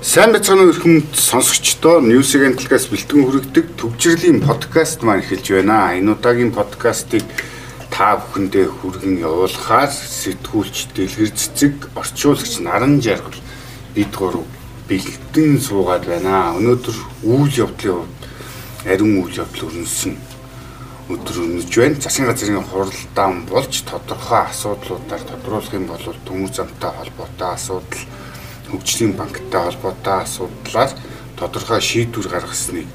Сайн уу хүмүүс сонсогчдоо News Agent-аас бэлтгэн хүргэдэг төвчрлийн подкаст маань эхэлж байна. Энэ удаагийн подкастыг та бүхэндээ хүргэн явуулахаар сэтгүүлч Дэлгэр цэцэг орчуулагч Наран Жаргал бид гурав бэлтгэн суугаад байна. Өнөөдөр үйл явдлын хувьд ариун үйл явдал өрнөсөн өдөр өрнөж байна. Засгийн газрын хуралдаан болж тодорхой асуудлуудаар тодруулах юм бол төмөр замтай холбоотой асуудал хөгжлийн банктай холбоотой асуудлаар тодорхой шийдвэр гаргасныг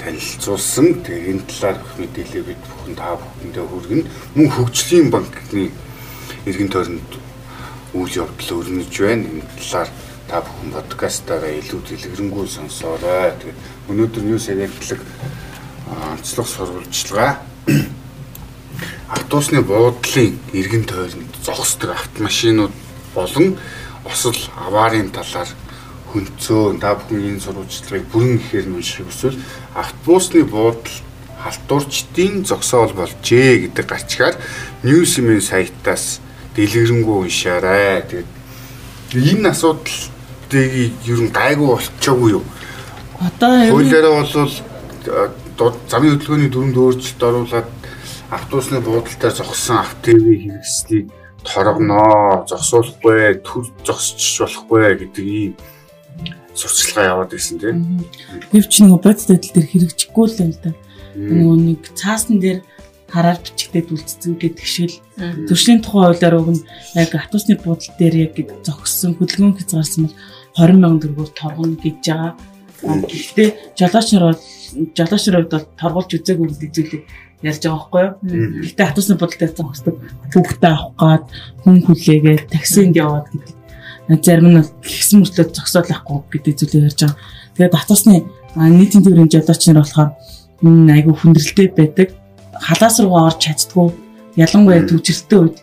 танилцуулсан. Тэгээ энэ талаар бүх мэдээлэл бид бүхэн та бүхэндээ хүргэнэ. Мөн хөгжлийн банкны иргэн тойронд үйл явдал өрнөж байна. Энэ талаар та бүхэн подкастаараа илүү дэлгэрэнгүй сонсоорой. Тэгээд өнөөдөр юу саяглаг онцлог сурвалжлага автобусны буудлын иргэн тойронд зогсдог автомашинууд болон осол аваарын талаар хөнцөө та бүхэн энэ сурвалжлагыг бүрэн ихээр нь уншихыг хүсвэл автобусны буудал халтуурчдын зогсоол болжээ гэдэг гарчгаар Newsman сайтаас дэлгэрэнгүй уншаарай. Тэгээд энэ асуудлыг ер нь гайгүй болчихоогүй юу? Одоо хуулиараа бол замын хөдөлгөөний дүрмд өөрчлөлт оруулаад автобусны буудалтаар зогссон автоэвийн хэрэгслийг торгоноо, зогсуулахгүй, төр зогсчих болохгүй гэдэг ийм сурчлагаа яваад байсан тийм. Тэр чинь нөгөө бодит байдал дээр хэрэгжихгүй л юм да. Нөгөө нэг цаасан дээр хараар бичигдээд үлдсэн гэдэг шиг төршлийн тухай хуулиар уг нь яг автобусны буудлын дээр яг зогссон хөдөлгөөн хязгаарсан бол 20 сая төгрөгөөр торгоно гэж байгаа. Гэхдээ жолооч нар бол жолооч нар бол торгуулж үзээгүй гэдэг зүйлийг ярьж байгаа байхгүй юу. Гэтэ хатусны бодлоо зогсдог хүүхдээ авах гад хүн хүлээгээд таксинд яваад гэдэг. Зарим нь гисэн мөртлөө зогсоол авахгүй гэдэг зүйлийг ярьж байгаа. Тэгээд хатусны нийтийн төвийн жолооч нар болохоор айгүй хүндрэлтэй байдаг. Халаас руу орж чаддгүй. Ялангуяа төвчрэлтэй үед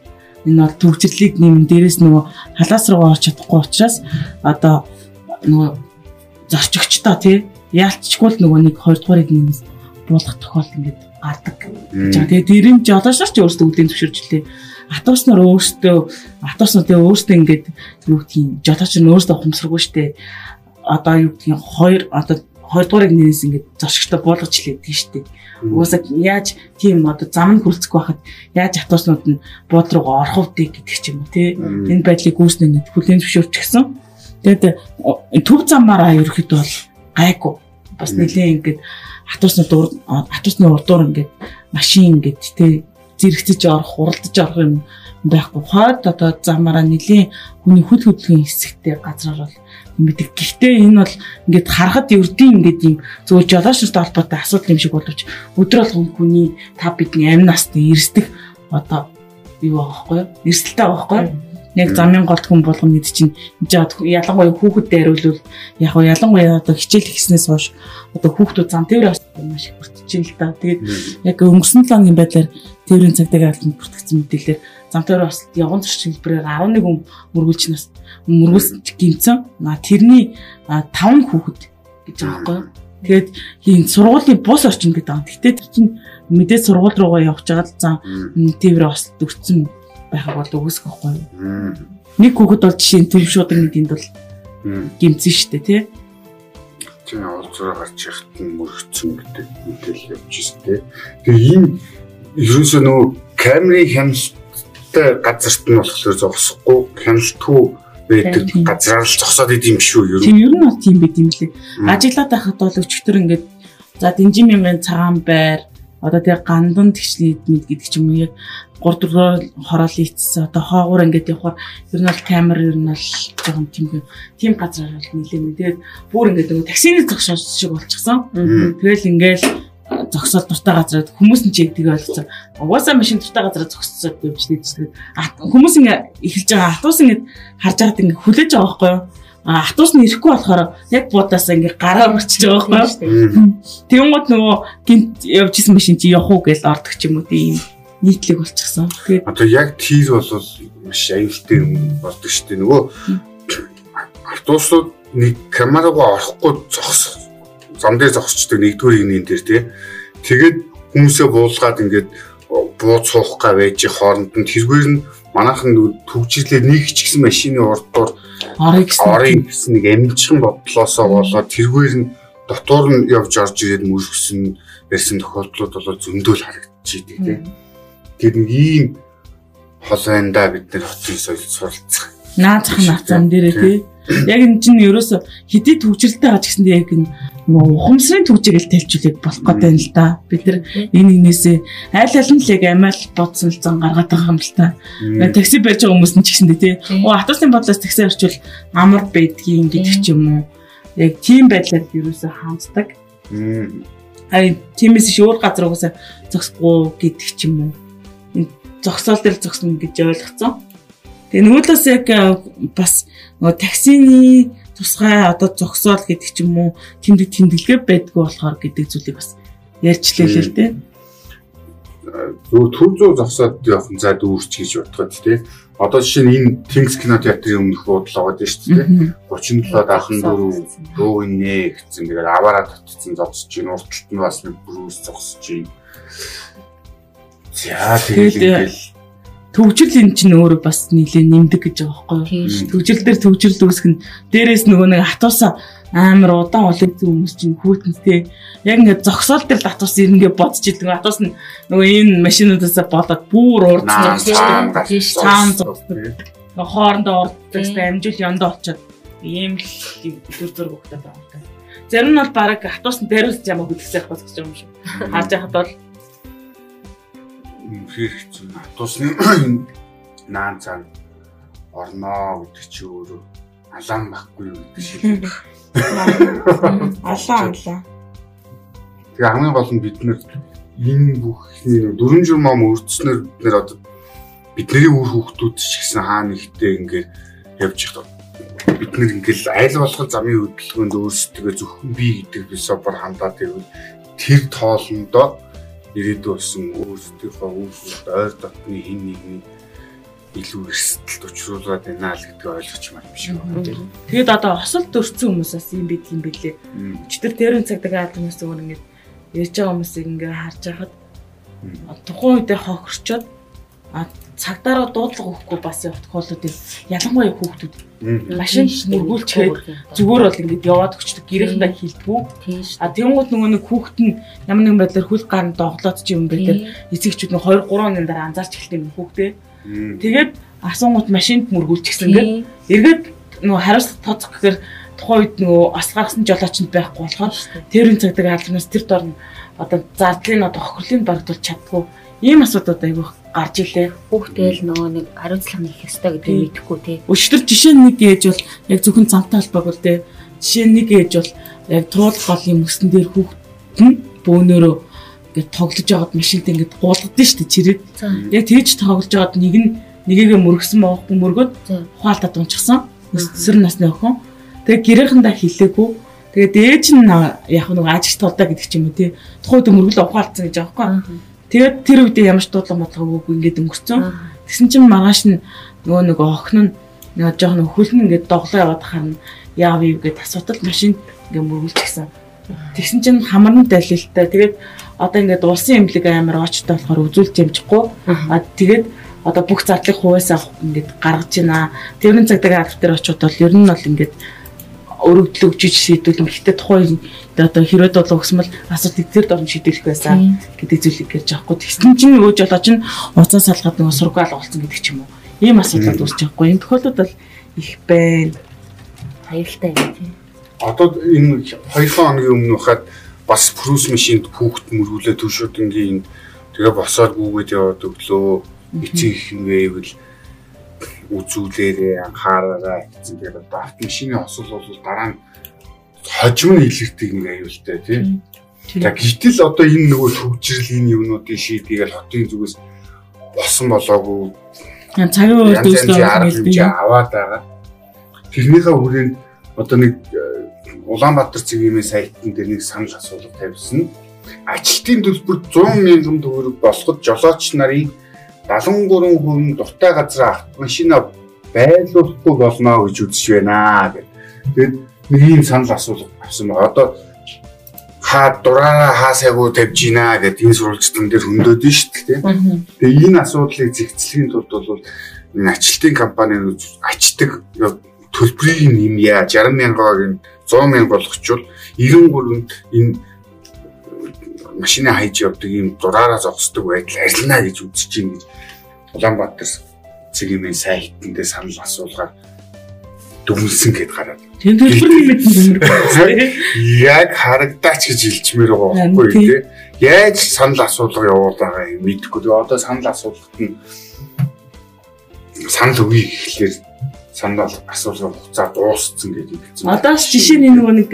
энэ бол төвчрлийг нэм дээрээс нөгөө халаас руу орж чадахгүй учраас одоо нөгөө зорчигчтой тий яалтчгүй л нөгөө нэг 2 дугаарыг нэмээс буулгах тохиолдол ингээд гардаг. За тэгээ дэрэн жолоочор ч өөрсдөө үлийн зөвшөөрчлээ. Атус нар өөрсдөө атус нар тэгээ өөрсдөө ингээд юу гэдгийг жолооч нь өөрсдөө ухамсаргүй штэ. Одоо юу гэдгийг хоёр одоо хоёрдугаарыг нээс ингээд зочгтой буулгаж лээдэг штэ. Угаасаа яаж тийм одоо зам нь хүрцэхгүй байхад яаж атуснууд нь бууд руу орох вэ гэдэг ч юм уу тий. Энэ байдлыг үүснэ ингээд хүлийн зөвшөөрчихсөн. Тэгээд төв замаараа ерөөхдөө бол гайгүй. Бас нэлээ ингээд хатуусны дур хатуусны урдуур ингээд машин ингээд тэ зэрэгцэж орох, уралдаж орох юм байхгүй. Хойд одоо замаараа нэлийн хүний хөл хөдөлгөөний хэсэгтэй газраар бол мэддэг. Гэхдээ энэ бол ингээд харахад ердийн ингээд юм зөв жолоочтой холбоотой асуудал юм шиг боловч өдөр болгон хүний та бидний амь насны эрсдэх одоо юу аахгүй юу? Эрсдэлтэй аахгүй юу? Яг замын голд хүн болгоно гэдэг чинь ялангуяа хүүхэдтэй хариулвал яг нь ялангуяа одоо хичээл хийснээс хойш одоо хүүхдүүд зам тээвэр маш их бүртэж л да. Тэгээд яг өнгөрсөн 7 хоногийн байдлаар тээврийн цагдаагийн албанд бүртгэгдсэн мэдээлэлээр зам тээвэр бас явган зөрчил хэлбэрээр 11 хүн мөргүүлж нас мөргүүлж гинцэн. Тэрний 5 хүүхэд гэж байгаа байхгүй? Тэгээд хин сургуулийн бус орчин гэдэг байгаа. Гэхдээ тэр чинь мэдээ сургууль руугаа явж байгаа л зам тээвэр бас дөрцөн байхаг бол үгүйсэх байхгүй юу. Нэг хүүхэд бол жишээ нь төв шуудаг нэгэнд бол гимцэн штэ тий. Тийм олзроо гарч яхад нь мөрөгцөн гэдэг мэдээлэл явж штэ тий. Тэгээ ийм ерөөсөө нөгөө камерын хяналттай газарт нь болохоор зогсохгүй хяналтгүй байдаг газраар л зогсоод идэм шүү ер нь. Тийм ер нь бол тийм байт юм лээ. Ажиглаад байхад бол өчтөр ингээд за дэнжин мэмэн цагаан байр одоо тэгээ гандан тэгчний мэд гэдэг ч юм уу яг 3 4 хороол ийцсэн одоо хоогуур ингээд явахаар ер нь бол камер ер нь бол жоохон тийм тийм газар бол нилээ тэгээд бүр ингээд таксины зогсоол шиг болчихсон. Тэгэл ингээд зогсоол дуртай газараа хүмүүс нь ч яг тэгээ ойлгоцсон. Угаасаа машин дуртай газараа зогсцоод явж дийдсэн. Хүмүүс ингээ эхэлж байгаа автобус ингээ харж байгаад ингээ хүлээж байгаа байхгүй юу? автобус нь ирэхгүй болохоор яг буудаас ингээ гараа өрчиж байгаа байхгүй юу? Тэнгууд нөгөө гинт явж исэн машин чи явах уу гэж ордог ч юм уу тийм нийтлэг болчихсон. Тэгээд одоо яг тийр бол маш аюултай юм болдог шүү дээ. Нөгөө автобусууд нэг камераагаа орохгүй зогсох зам дээр зогсчдаг нэгдүгээр игнийн дээр тий. Тэгээд хүмүүсээ буулгаад ингээд бууд суух га байж хооронд нь тэргээр нь манайхан төгжрлээ нэг ч гэсэн машины орыг гэсэн орыг гэсэн нэг амжилхан бодлоосоо болоод тэргээр нь дотор нь явж орж ирээд мөргсөн ярьсан тохиолдлууд бол зөндөл харагдчихийдэг тийм. Тэр нэг ийм хол байна да бид нэр хотын соёл суралцах. Наазах наацан дээрээ тий. Яг энэ чинь ерөөсө хэдий төвчрэлтэй гаж гэсэндээ яг энэ ухамсарын төвжигээл тэлжүүлэх болох гэдэг юм л да. Бид нар энэ нэгнээсээ айл аль нь л яг амиал бодсон л зан гаргаад байгаа юм л та. Такси барьж байгаа хүмүүс нь ч гэсэндээ тий. Оо хатуусын бодлоос такси орчвол амар байдгийн гэдэг ч юм уу. Яг тийм байдлаар ерөөсө хаанцдаг. Ай тиймээс ш өөр газар угаасаа зогсохгүй гэдэг ч юм уу. Зогсоол дээр зогсно гэж ойлгоцсон. Тэгээ нөгөөдөөс яг бас нөгөө таксины тусгай одоо зогсоол гэдэг ч юм уу тэмдэг тэмдэглэгээ байдгүй болохоор гэдэг зүйлийг бас ярьчлаа л дээ. Зөв төр зөө зогсоод явах за дүүрч гэж бодоход тий. Одоо жишээ нь энэ Tings кино театрын өмнөх буудлаа байгаа шүү дээ. 37 дахин дөрөв дөө нэ гэсэн. Тэгээд аваараа татцсан зогсож чинь урталт нь бас нэг бүрүүс зогсож чинь. За тэгээд төгжил эн чинь өөрөө бас нэлээ нэмдэг гэж байгаа байхгүй юу. Төгжил дээр төгжил үүсгэн дээрээс нөгөө нэг хатуусаа амар удаан улаан хүмүүс чинь хүүтэнтэй яг ингээд зогсоол дээр хатуус ирнгээ бодож идэг. Хатуус нь нөгөө энэ машинуудаас болоод бүр урд зогсож цаан зогсдог. Хоорондоо урддаг амжил ёндоо очоод ийм л төр зург өгдөг байгаа юм. Зарим нь бол баг хатуус нь дариулж ямаа хөдөлсөх болгож байгаа юм шиг. Харж байхад бол үнэхээр хэцүү. Хатуусны наан цаан орноо гэдэг чи өөрөө алаан байхгүй юу гэдэг шиг. Алаа алаа. Тэгээ хамгийн гол нь бид нэр энэ бүхний дөрөн журмам өрцснөр бид нэр одоо бидний үр хүүхдүүд ч гэсэн хаана ихтэй ингээд явж их бид нэр ингээл айл болох замын хөдөлгөөнд өөрсдөө зөвхөн би гэдэг философор хандаад байвал тэр тоолондоо ирээдүй болсон өөрсдийнхөө үйлсүүд ойр дотны хин нэгний илүү эрсдэлд учруулад байна л гэдгийг ойлгож маар биш үү. Тэгэд одоо хосолд өрцөн хүмүүсээс юм бид юм бэлээ. Өчтөр тэрэн цагдаг аалмаас өөр ингэж ярьж байгаа хүмүүсийг ингээ харж байхад тухайн үедээ хохирчоод цагдаараа дуудлага өгөхгүй бас явах тохиолдлууд ялангуяа хүүхдүүд машин мөргүүлчгээд зүгээр бол ингээд яваад өчтөг гэрээхэндээ хилдэггүй. А тэнгууд нөгөө нэг хүүхэд нь ямар нэгэн байдлаар хөл гарн доглоод ч юм бэ тэр эцэгчүүд нь 2 3 оны дараа анзаарч эхэлдэг юм хүүхдээ тэгээд асуунгууд машинд мөргүүлчихсэн ингээд эргээд нөгөө хариуцлага тооцох гэхээр тухайн үед нөгөө ас гаргасан жолоочнд байхгүй болохоор тэрийн цагдаг албанаас тэр дор нь одоо зардлын одоо хохирлын барагдуулж чаддгүй. Ийм асуудууд айгүйх гарч илээ. Хүүхдэл нөгөө нэг хариуцлага нэх ёстой гэдгийг мэдэхгүй тий. Өчтөр жишээ нэг ээж бол яг зөвхөн цамтай холбоог л дээ. Жишээ нэг ээж бол яг туул голын мөсөн дээр хүүхэд нь бөөнөрөө ингээд тоглож байгаад машинт ингээд гуулгадсан шүү дээ чирээд. Яг тэгж тоглож байгаад нэг нь нэгээгээ мөргсөн баахгүй мөргөд ухаалтад унчихсан. Өсвөр насны охин. Тэгээ гэрээхэндээ хилээгүй. Тэгээ дээж нь яг нэг ажигт толдоо гэдэг ч юм уу тий. Тухайд мөргөл ухаалцсан гэж байхгүй. Тэгээд тэр үедээ ямар ч дуудлага бодлого өгөөгүй ингээд өнгөрцөн. Тэгсэн чинь маргааш нь нөгөө нэг охин нь нэг жоохон хөлн ингээд доглоо яваад харна. Яав юу гэд асуудал машин ингээд мөргүүлчихсэн. Тэгсэн чинь хамарн далилтай. Тэгээд одоо ингээд улсын эмнэлэг амар очтой болохоор үзүүлж ямжихгүй. А тэгээд одоо бүх зардлыг хуваасаа ингээд гаргаж байна. Тэрэн цагтаа албат дээр очиод бол ер нь бол ингээд өргөдөл өгч шийдвэл ихтэй тухайн одоо хэрэг бол өгсмөл асуудал эдгээр дорн шийдвэрлэх байсан гэдэг зүйлийг ярьж байгаа хгүй. Тэгсэн чинь өөж болооч нь уцаа салгаад нөгөө сургаал болсон гэдэг ч юм уу. Ийм асуудал үүсэж байгаа хгүй. Энэ тохиолдолд бол их байна. Аюултай юм тийм. Одоо энэ 2 хоногийн өмнө хахад бас прус машинд хүүхд мөргүүлээ төшөөдөнгийн тэгээ босоод гүгээд яваад өглөө эцэг их нь вэвэл үзүүлээрээ анхаараарай гэсэн. Тэгээд одоо автомашины осол бол дараа нь хожим нь илэрдэг нэг аюултай тийм. За гэтэл одоо энэ нөгөө төвжирлийн юмнуудын шийдгийг хотын зүгээс босон болоогүй. Цагийн үед дүүслээ аваад байгаа. Тэрнийхээ хүрээнд одоо нэг э, Улаанбаатар цэгийн сайтн дээр нэг санал асуулга тавьсан. Ажилтны төлбөр 100 мянган төгрөг болгоод жолооч нарын 73 хүн дуртай газар автомашина байлуулахгүй болно гэж үзэж байна гэдэг. Тэгээд нэг юм санал асуулга авсан байна. Одоо хаа дураараа хаасайгуу тавьж гинэ гэдэг энэ сурвалжтан дээр хөндөд нь шүү дээ. Тэгээ энэ асуудлыг зэгцлэхийн тулд бол энэ ажилтны компани ачдаг төлбөрийг нэмье 60 мянгаыг 100 мянга болгочвол 93-нд энэ машины хайж явдаг ийм дураараа зогсдог байдал арилна гэж үзэж чинь гэж Улаанбаатар цэгийн сайтан дээр санал асуулгаар дүнсэн гэд гараад. Яг харагдаач гэж хэлчмээр байгаа байхгүй тий. Яаж санал асуулга явуулаагаа мэдэхгүй. Тэгээ одоо санал асуулгад нь санал өгье гэхлээр санал асуулгын хугацаа дууссан гэдэг хэлсэн. Одоо ч жишээ нь нөгөө нэг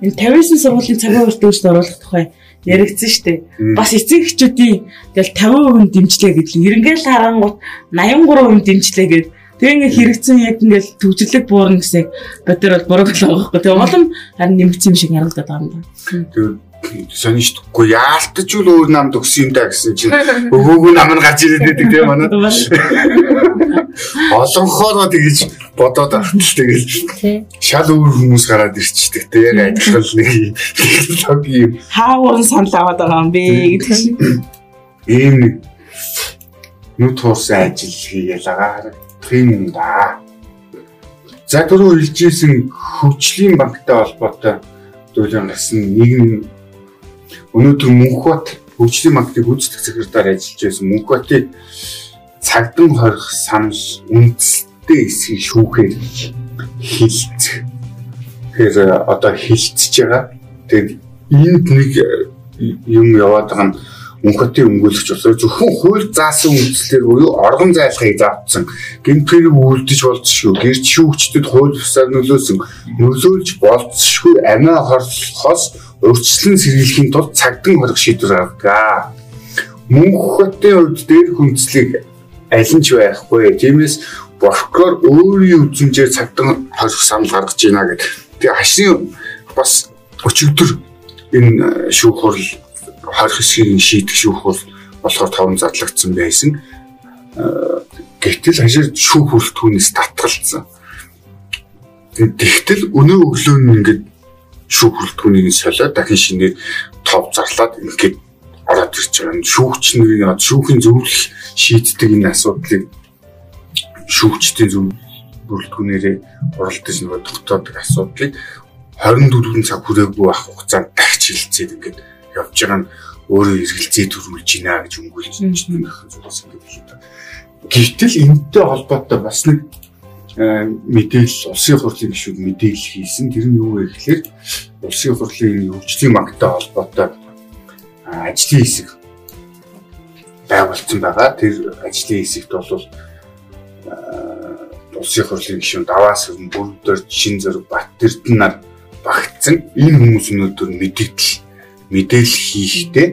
энэ 59 сургуулийн цагаан урт дүүжд оруулах тухай яригдсан шүү дээ. Бас эцэг эхчүүдийн тэгэл 50% дэмжлээ гэдэг. Эренгээл харангуут 83% дэмжлээ гэдэг Тэгээ ингээ хэрэгцсэн яг ингээл төвжирлэг буурна гэсэн бод төр бол буруу болоо байхгүй. Тэгээ улам харин нэмэгдсэн юм шиг ярагдаад байгаа юм да. Тэгээ сонирхдаггүй яалтаж үл өөр намд өгсөн юм да гэсэн чинь өвөөгөө нам нь гарч ирээд байдаг тийм манай. Олонхоо тэгэж бодоод ахтал тэгэл шал өөр хүмүүс гараад ирчихдэг тийм яг адилхан нэг технологи юм. Хаагуурн санал аваад байгаа юм бэ гэдэг шиг. Ийм нэг нүд хуурсан ажил хийгээл агаар юм да. За түрүү хэлжсэн хөгжлийн банктай холбоотой зүйлэн нэг нь өнөөдөр Мөнхбат хөгжлийн банкны гүйцэтгэх секретар ажиллаж байсан Мөнхбатыг цагдан хорих санал үндэстэй эсхийг шүүхээр хилцэх. Тэгэхээр одоо хилцэж байгаа. Тэгээд энд нэг юм яваад байгаа нь Мөнхөтийн өмгөөлөгч болоо зөвхөн хууль заасан үндслээр буюу оргон зайлахыг заавцсан гэмтэрийг үлдэж болцшгүй гэрч шүүгчдэд хууль бусаар нөлөөсөн нөлөөлж болцшгүй амиа хорлохоос урьдчилан сэргийлэхийн тулд цагдан хорих шийдвэр гаргадаг. Мөнхөтийн хувьд дээр хүндлийг аль нь ч байхгүй. Тиймээс прокурор өөрийн үзмжээр цагдан хорих санал гаргаж байна гэдэг. Тэгээ хашны бас өчигдөр энэ шүүх хурал хорих хэсгийг шийдэх шүүх бол болохоор таван задлагдсан байсан. Э, гэтэл хашир шүүх хүрэлтгүүнээс татгалцсан. Тэгтэл өнөө өглөө нь ингээд шүүх хүрэлтгүүнийг солиод дахин шинээр тов зарлаад ингээд ороод ирж байгаа. Шүүгч нэг шүүхийн зөвлөх шийддэг энэ асуудлыг шүүгчдийн зөв бүрэлдэхүүнээрээ оролдож нөгөө тогтоодог асуудлыг 24 цаг хүрээгүй байх хугацаанд дахиж хилцээд ингээд явж байгаа нь өөрөө эргэлзээ төрүүлж байна гэж өнгөлж байна гэх зүйлс ингээд хэлээд. Гэвтэл энэтэй холбоотой бас нэг мэдээлэл улсын хурлын гишүүд мэдээлэл хийсэн. Тэр нь юу вэ гэхээр улсын хурлын хөгжлийн банктай холбоотой ажлын хэсэг байгуулсан байгаа. Тэр ажлын хэсэгт бол улсын хурлын гишүүн даваас бүрдээр шин зэрэг Баттэрдэн нар багтсан. Энэ хүмүүс өнөөдөр мэдээлэл мэдээлэл хийхдээ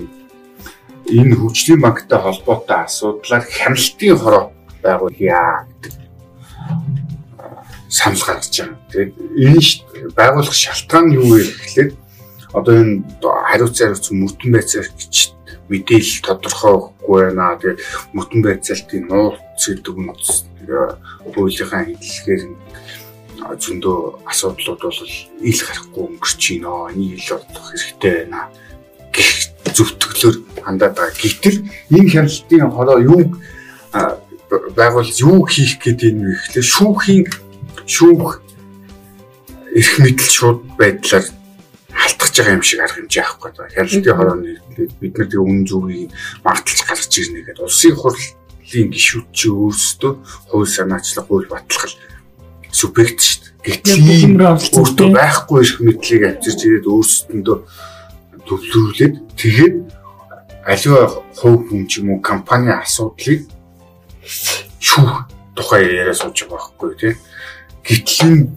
энэ хөгжлийн банктай холбоотой асуудлаар хяналтын хороо байгуулъя гэдэг санал гаргаж байгаа. Тэгээд энэ байгуулах шалтгаан нь юу вэ гэхлээр одоо энэ хариуцсан хариуцсан мөрдөн байцаагч мэдээлэл тодорхой өгөхгүй байна. Тэгээд мөрдөн байцаалтын нууц гэдэг үнэс хуулийнхаа хэллэгээр зөндөө асуудлууд бол ил гарахгүй өнгөрч байна. Энийг ил олох хэрэгтэй байна гэх зөвтгөлөөр хандаад байгаа. Гэтэл энэ хяналтын хороо юу байгуул юу хийх гэдэг юм бэ гэхлээр шүүхийн шүүх эрх мэдэл шууд байдлаар халтгаж байгаа юм шиг арга хэмжээ авахгүй байна. Хяналтын хорооны бид нар тэг үнэн зөвийг марталж гаргаж ирнэ гэдэг улсын хурлын гишүүд чи өөрсдөө хууль санаачлах хууль баталгал субъект шүү дээ. Гэтэл өөртөө байхгүй эрх мэдлийг авчирч ирээд өөрсдөндөө төвлөрүүлээд тэгээд аливаа хувь хүн ч юм уу компани асуудлыг шүүх тухай яриа сууж байгаа байхгүй тий. Гэтэл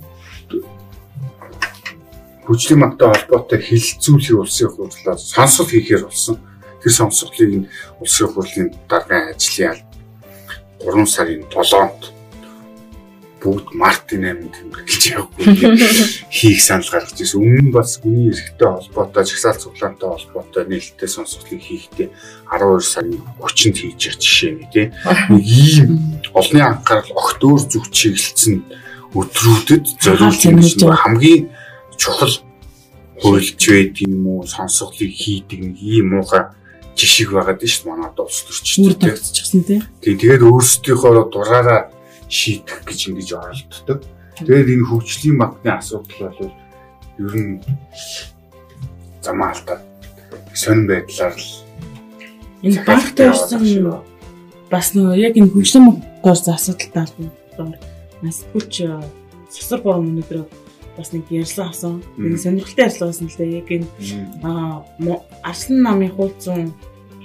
хүчлийн магтай холбоотой хилцүүлэх улсын хурлаар сонсол хийхээр болсон. Тэр сонсголыг нь улсын хурлын даргын ажлын 3 сарын 7-нд бүгд мартын 8-нд тэмдэглэж явахгүй хийх санал гаргаж ирсэн. Өмнө нь бас хүний эрхтэй холбоотой, жагсаалт цуглаантай холбоотой нээлттэй сонсголыг хийхдээ 12 сарын 30-нд хийж байгаа жишээ нэг тийм. Нэг ийм олонний анхаарал огт өөр зүг чиглэлсэн өдрүүдэд зориулж хамгийн чухал хуульч байд юм уу сонсголыг хийдэг нэг ийм муухай жишг байгаад шүү дээ манад улс төрчтэй. Үр дагцчихсан тийм. Тэгээд өөрсдийнхөө дураараа шийдэх гэж ингэж оролддог. Тэгээд энэ хөгжлийн банкны асуудал бол ер нь замаалтаа сонир байдлаар л энэ банктай ирсэн бас нөгөө яг энэ хөгжлийн банкгаар асуудалтай байна. Нас хүч сасар борон өнөдөр бас нэг ярьсан асан. Нэг сонирхолтой ярьсан байсан л да. Яг энэ аа Арслан намын хуудсан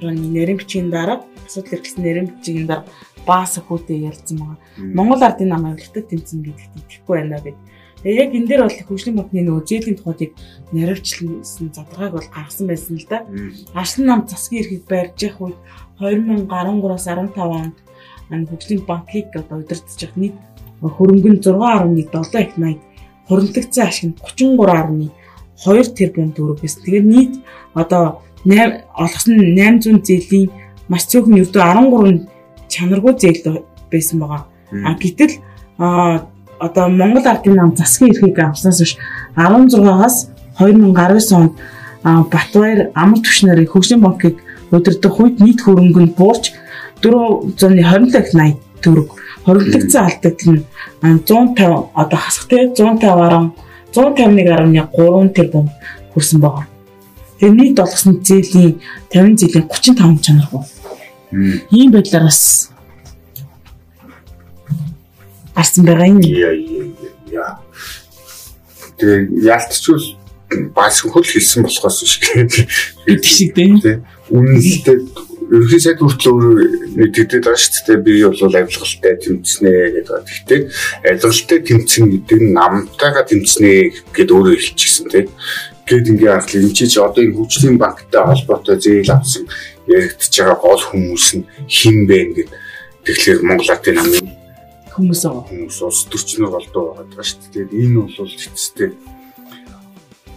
нэрэн бичгийн дараа асуудал эрхэлсэн нэрэн бичгийн дараа баас хүүтэй ярьсан байгаа. Монгол ардын нам авилтад тэмцэн гэдэгт итгэхгүй байна гэд. Тэгээ яг энэ дээр бол хөгжлийн банкны нөгөө зээлийн тухайг наривчлсан задрагааг бол гаргасан байсан л да. Арслан нам засгийн эрхийг барьж явах үед 2013-аас 15 онд хөгжлийн банкыг одоо удирдах нийт хөрөнгө нь 6.7 их 80 хуримтлагдсан ашиг нь 33.2 тэрбум төгрөг байсан. Тэгээд нийт одоо олгосон 800 зээлийн маш цөөхөн ердөө 13 чанаргүй зээл байсан байгаа. А гэтэл одоо Монгол ардын нам засгийн эрхийг авснаас хойш 16-аас 2019 онд Батбаяр амар түвшнээр хөгжлийн банкыг удирдах үед нийт хөрөнгө нь буурч 420 төгрөг хоригдсон алдагдал нь 150 одоо хасахтай 150 151.3 тэрбум хүрсэн байгаа. Тэгээ нийт олгосон зээлийн 50 жилийн 35 чанаргүй. Ийм байдлаар бас арсан байгаа юм. Яа. Тэгээ яалтчгүй бас хөл хэлсэн болохоос биш гэдэг шиг дээ. Үнэлэлтэй ерөнхий сайд хүртэл өөрөө нэгдэгдээд байгаа шүү дээ. Би бол авилгалтай тэмцэнэ гэдэг. Гэхдээ авилгалтай тэмцэн гэдэг нь намтайгаа тэмцэнэ гэдээ өөрөө хэлчихсэн тийм. Гэт ингээ харах юм чи ч одоо энэ хөгжлийн банктай холбоотой зээл авсан яригдж байгаа гол хүмүүс нь хин бэ гэдэг. Тэгэхээр Монгол Ардын намын хүмүүс аа хүмүүс улс төрчнөр болдоо байгаа шүү дээ. Энэ бол эцэстээ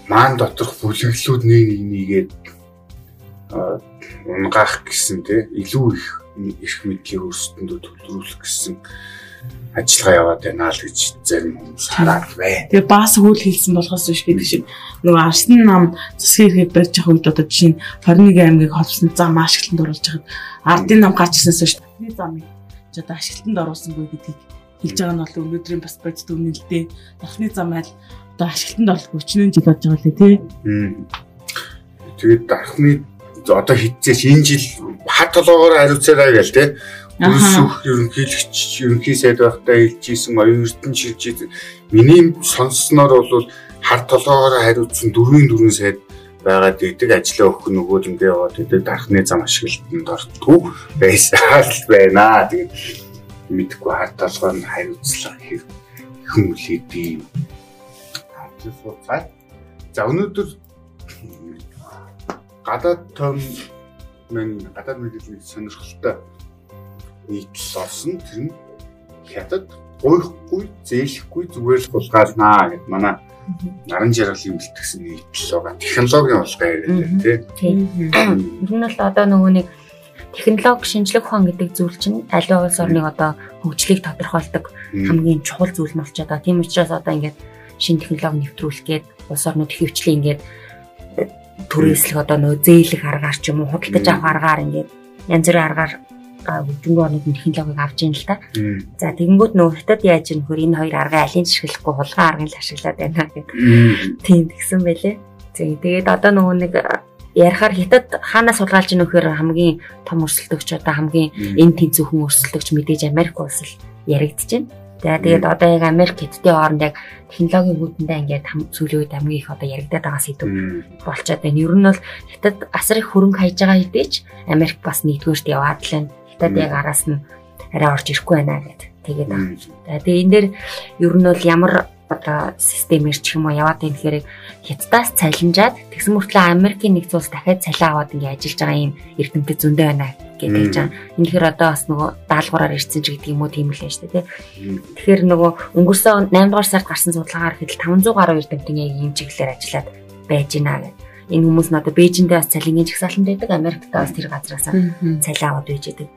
маан доторх бүлэглүүд нэг нэгээд унгаах гэсэн тий илүү их эрх мэдлийн өрсөлдөнд төлөвлөх гэсэн ажиллагаа яваад байна л гэж зарим хүмүүс хараад байна. Тэгээ баас хөл хэлсэн болохоос биш гэдэг шиг нөгөө арсны нам засгийн эрхийг барьж явах үед одоо жишээ нь 21 аймгийг холбосон зам ашиглалтанд оруулж хахад ардын нам гарч ирсэнээс биш таны замыг ч одоо ашиглалтанд оруулсангүй гэдгийг хэлж байгаа нь бол өнөөдрийн бас бодит үнэн л дээ. Дахны зам айл одоо ашиглалтанд оруулах өчнөө жил болж байгаа лээ тий. Тэгээд дархны одоо хитцээч энэ жил хат толгоогоор хариуцаарай гээл те. Дүрсөх ерөнхийлөгч ерөнхий сайд байхдаа хэлжсэн оюун эрдэнэ шилжиж миний сонссноор бол хар толгоогоор хариуцсан дөрвийн дөрвөн сайд байгаад идэг ажлаа өгөх нөгөө ингээ яваад идэг дархны зам ашиглалтанд ортгүй байсан л байна. Тэгээд мэдгүй хар толгоор нь хариуцлах хэрэг хүн үлээдий. За өнөөдөр гадаад том маань гадаад мэдээлэл сонирхолтой нийтлэл орсон тэр нь хятад гойхгүй зээлэхгүй зүгээр л булгаалнаа гэд манай наран жаргалын бэлтгэсэн нийтлэл байгаа. Технологийн улгаа яриад тийм. Ер нь бол одоо нөгөө нэг технологи шинжлэх ухаан гэдэг зүйл чинь аливаа улс орныг одоо хөгжлийг тодорхойлдог хамгийн чухал зүйл нь болчиход байгаа. Тийм учраас одоо ингээд шин технологи нэвтрүүлэх гээд улс орнууд хөвчлээ ингээд түрээслэх одоо нөө зээлэх аргаар ч юм уу худалдаж авах аргаар ингээд янз бүрийн аргаар хөгжингөө орнууд технологиг авч ийн л та. За тэгэнгүүт нөө хятад яаж юм хөр энэ хоёр аргыг алийг ашиглахгүй хулгай аргыг л ашиглаад байна гэдэг. Тийм тэгсэн байлээ. Тэгээд одоо нөгөө нэг ярихаар хятад хаанаас судалгаалж нөхөр хамгийн том өрсөлдөгч одоо хамгийн энэ тэнцвхэн өрсөлдөгч мэдээж Америк улс л яригдчихэв. За тэгээд одоо яг Америк хэдтэй хооронд яг технологийн үүдэндээ ингээд үед хамгийн их одоо яригадаад байгаа сэдв болчиход байна. Ер нь бол хятад асар их хөрөнгө хайж байгаа хэдийч Америк бас нэгдүгээрт яваад л байна. Хятад яг араас нь арай орж ирэхгүй байна гэдэг. Тэгээд. За тэгээд энэ дээр ер нь бол ямар одоо системээр ч юм уу яваад байна гэхээр хятадаас цалинжаад тэгсэн мөртлөө Америкийн нэгэн улс дахиад цалин аваад ингээ ажиллаж байгаа юм эрдэмтэд зөндөө байна гэдэг гэж байгаа. Энэ тэгэхээр одоо бас нөгөө даалгавраар ирсэн ч гэдэг юм уу тийм л байна шүү дээ. Тэгэхээр нөгөө өнгөрсөн 8 дугаар сард гарсан судалгаагаар хэд 500 гаруй эрдэмтэн яг ийм чиглэлээр ажиллаад байж байна гэдэг. Энэ хүмүүс нь одоо Бээжиндээ бас цалингийн жагсаалтанд байдаг, Америкт бас тэр газраас цалин аваад байж байдаг.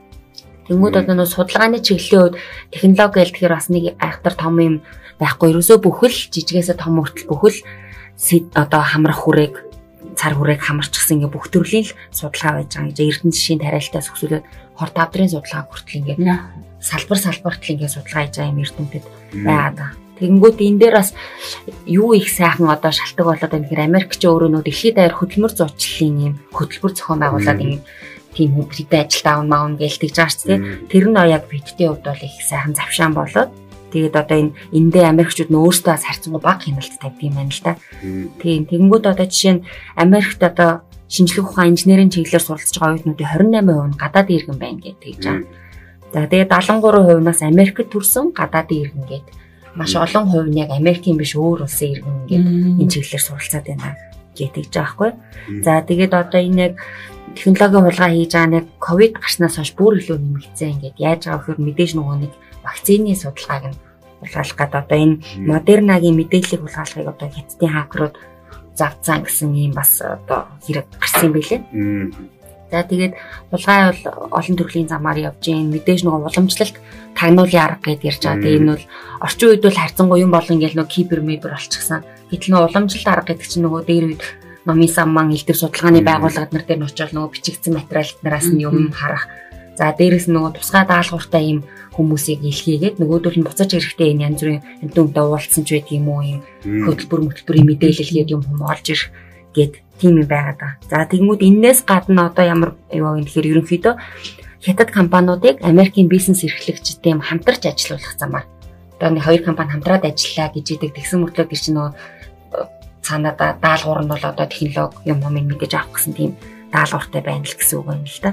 Тэнгүүд одоо нөгөө судалгааны чиглэлийн хувьд технологи гэл тэгэхээр бас нэг айхтар том юм байхгүй. Ерөөсөө бүхэл жижигээсээ том хүртэл бүхэл одоо хамрах хүрээг цар хүрээг хамарчихсан ингээ бүх төрлийн л судалгаа байж байгаа гэж эрдэнэ жишийн тариалтаас өсвөлөд хор тавдрын судалгаа хүртэл ингээ салбар салбарт л ингээ судалгаа хийж байгаа юм эрдэнэтэд байгаад байгаа. Тэгэнгүүт энэ дээр бас юу их сайхан одоо шалтгаан болоод байна гэхээр Америкч өөрөө нөө дэлхийд даяар хөдөлмөр зуучлалын юм хөтөлбөр зохион байгуулад ийм тийм хөдөлгөөний ажилд аав маав гэлтэж байгаа ч тийм тэр нь яг бидтийн хувьд бол их сайхан завшаан болоод тэгээд одоо энэ эндээ Америкчууд нь өөрсдөө бас харьцангуй бага хяналт тавьд юм байна л да. Тийм тэгэнгүүт одоо жишээ нь Америкт одоо шинжлэх ухаан инженерийн чиглэлээр суралцж байгаа оюутнуудын 28% нь гадаад иргэн байна гэж тэгж байгаа. За тэгээд 73% нас Америкт төрсэн гадаадын иргэн гэдэг маш олон хувь нь яг Америкийн биш өөр улсын иргэн ингээд энэ чиглэлээр суралцаад байна гэдэг байгаа байхгүй. За тэгээд одоо энэ яг технологийн хулгай хийж байгаа нэг ковид гарснаас хойш бүр илүү нэмэгдсэн ингээд яаж байгаа вөхөр мэдээж нөгөө нэг вакцины судалгааг нь хулгайлах гэдэг одоо энэ модернагийн мэдээллийг хулгайлахыг одоо хятадын хакерууд завцсан гэсэн ийм бас одоо хэрэг гарсан билээ. За тэгээд хулгай бол олон төрлийн замаар явж гин мэдээж нөгөө уламжлалт тагнуулын арга гэдээ ярьж байгаа. Тэгээд энэ бол орчин үед бол харьцангуй юм болон ингээл нөгөө кибер мебер болчихсон. Гэтэл нөгөө уламжлалт арга гэдэг чинь нөгөө дээр үед номын самман элдв судалгааны байгууллагад нар дээр очиод нөгөө бичигдсэн материалнараас нь юм харах. За дээрэс нь нөгөө тусгай даалгавартай юм хүмүүсийг илгээгээд нөгөөдөл нь буцаж ирэхдээ энэ янз бүрийн амтунтай уулзсан ч байдаг юм уу юм хөтөлбөр хөтөлбөрийн мэдээлэлгээд юм хүм олж ирэх гэд тийм юм байгаад байгаа. За тэгмүүд энээс гадна одоо ямар юу вэ гэхээр ерөнхийдөө хятад компаниудыг Америкийн бизнес эрхлэгчтэй хамтарч ажилуулах замаар одоо нэг хоёр компани хамтраад ажиллаа гэж идэг тэгсэн мөртлөө чинь нөгөө э, цаанада даалгавар нь бол одоо технологи юм юм мэдээж авах гэсэн тийм даалгавартай байна л гэсэн үг юм л да.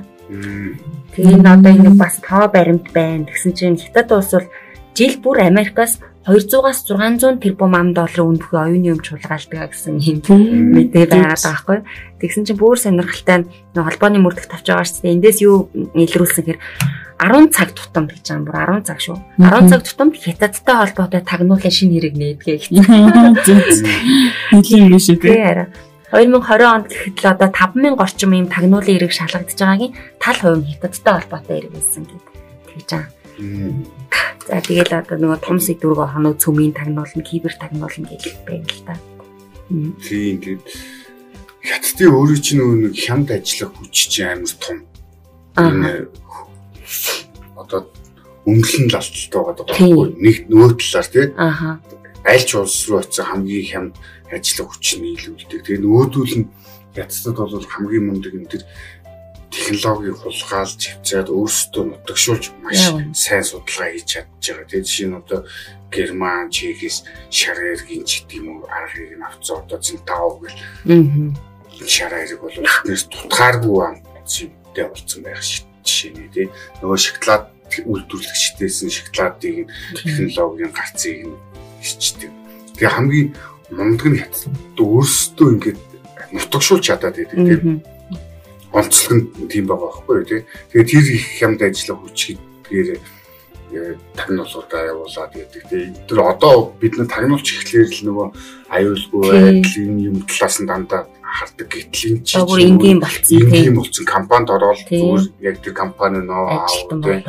Тэгээд одоо энэ бас тоо баримт байна. Тэгсэн чинь хятад улс бол жил бүр Америкаас 200-аас 600 тэрбум ам долларын үнэтэй оюуны өмч хулгайлдаг гэсэн юм мэдээ байгаа байхгүй. Тэгсэн чинь бүр сонирхолтой нэг холбооны мөрдөх тавьж байгаа шүү дээ. Эндээс юу илрүүлсэн гэхээр 10 цаг тутам гэж байгаа юм бүр 10 цаг шүү. 10 цаг тутамд хятадтай холбоотой тагнуулын шинэ хэрэг нээдгээ гэх. Нэлийн юм шиг тийм. 2020 онд гэхэд л одоо 5000 орчим ийм тагнуулын эрэг шалгагдж байгаагийн тал хувь нь хятадтай холбоотой эрэг байсан гэдэг. Тэгж байгаа. За тэгэл одоо нөгөө том сэдвүүг хоног цөмийн тагнуулна, кибер тагнуулна гэж байна л та. Тийм тэгээд хятадын өөрөө чинь нэг хямд ажиллах хүч чинь амар том. Энэ одоо өнгөлн лалталтай байгаа байхгүй нэг нөгөө талаар тий. Аха. Аль ч улс руу очиж хамгийн хямд ажиллах хүч нь нийлүүлдэг. Тэгээ нөгөөдүүл нь хятадд бол хамгийн мундаг юм тэр технологиг хулгайлж хвцаад өөрсдөө нутагшуулж маш сайн судалгаа хийж чадж байгаа. Тэгээд жишээ нь одоо Герман, Чехис шар эргийн ч гэдэг юм уу аргыг нь авцсан одоо Центау гэл. Аа. Шар эрэг бол эхнээс тутгааргүй амттай болсон байх жишээ нь тий. Нөгөө шоколад үйлдвэрлэгчдээс нь шоколадыг технологийн гарцыг нь хичдэг. Тэгээ хамгийн мундаг нь хятад өөрсдөө ингээд нутагшуулж чадаад байдаг тийм. Онцлог нь тийм байгаа байхгүй юу тий. Тэгээд тэр их хямд ажиллах хүч гэдгээр э, тагнуулуудаа явуулаад гэдэг. Тэгээд тэр одоо бид нар тагнуулж эхлэхээр л нөгөө аюулгүй байдлын юм талаас нь дандаа хардаг гэтэл энэ чи бүр энгийн болцсон тийм. болцсон компанид ороод зүгээр яг тэр компани нөө аавд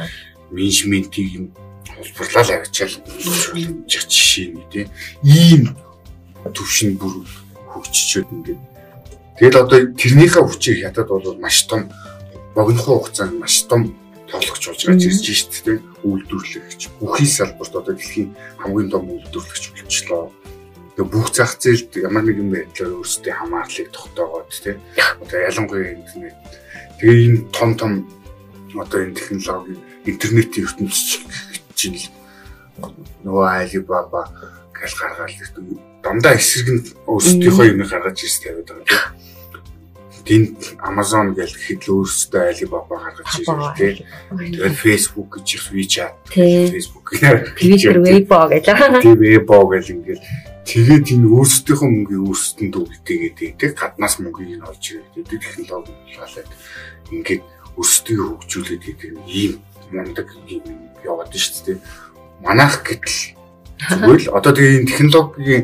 менежментийг юм холборлал авчаал жишээ нь тийм. Ийм төвшин бүр хөгжчөөд ингээд. Тэгэл одоо тэрнийхээ хүчийг хятад бол маш том богинохоо хугацаанд маш том тоологч болж гарч ирж шít тийм үйлдвэрлэгч бүхий салбарт одоо дэлхийн хамгийн том үйлдвэрлэгч болчихлоо. Тэгээ бүх зах зээлд ямар нэгэн байдлаар өөрсдийн хамаарлыг тогтоогоод тийм одоо ялангуяа интернет. Тэгээ энэ том том одоо энэ технологи интернетийн ертөнцийн чинь нөгөө Alibaba гал гаргаал дандаа эсрэг нь өөрсдийнхөө юм гаргаж ирс тавиад байгаа тийм. Тэнд Amazon гэл гэхэд л өөрсдөө Alibaba гаргаж ирсэн тийм. Тэгээд Facebook гэж их WeChat, Facebook Twitter, Weibo гэж. Тийм. Weibo гэл ингээл. Тэгээд энэ өөрсдийнхөө мөнгийг өөрсдөнд өгдөггээд тийм гаднаас мөнгийг нь олж ирээд технологи болоод ингээд өөрсдөө хөгжүүлээд гэдэг ийм мундаг юм яваад шүү дээ. Манайх гэтэл зүгээр л одоо тэгээ энэ технологийн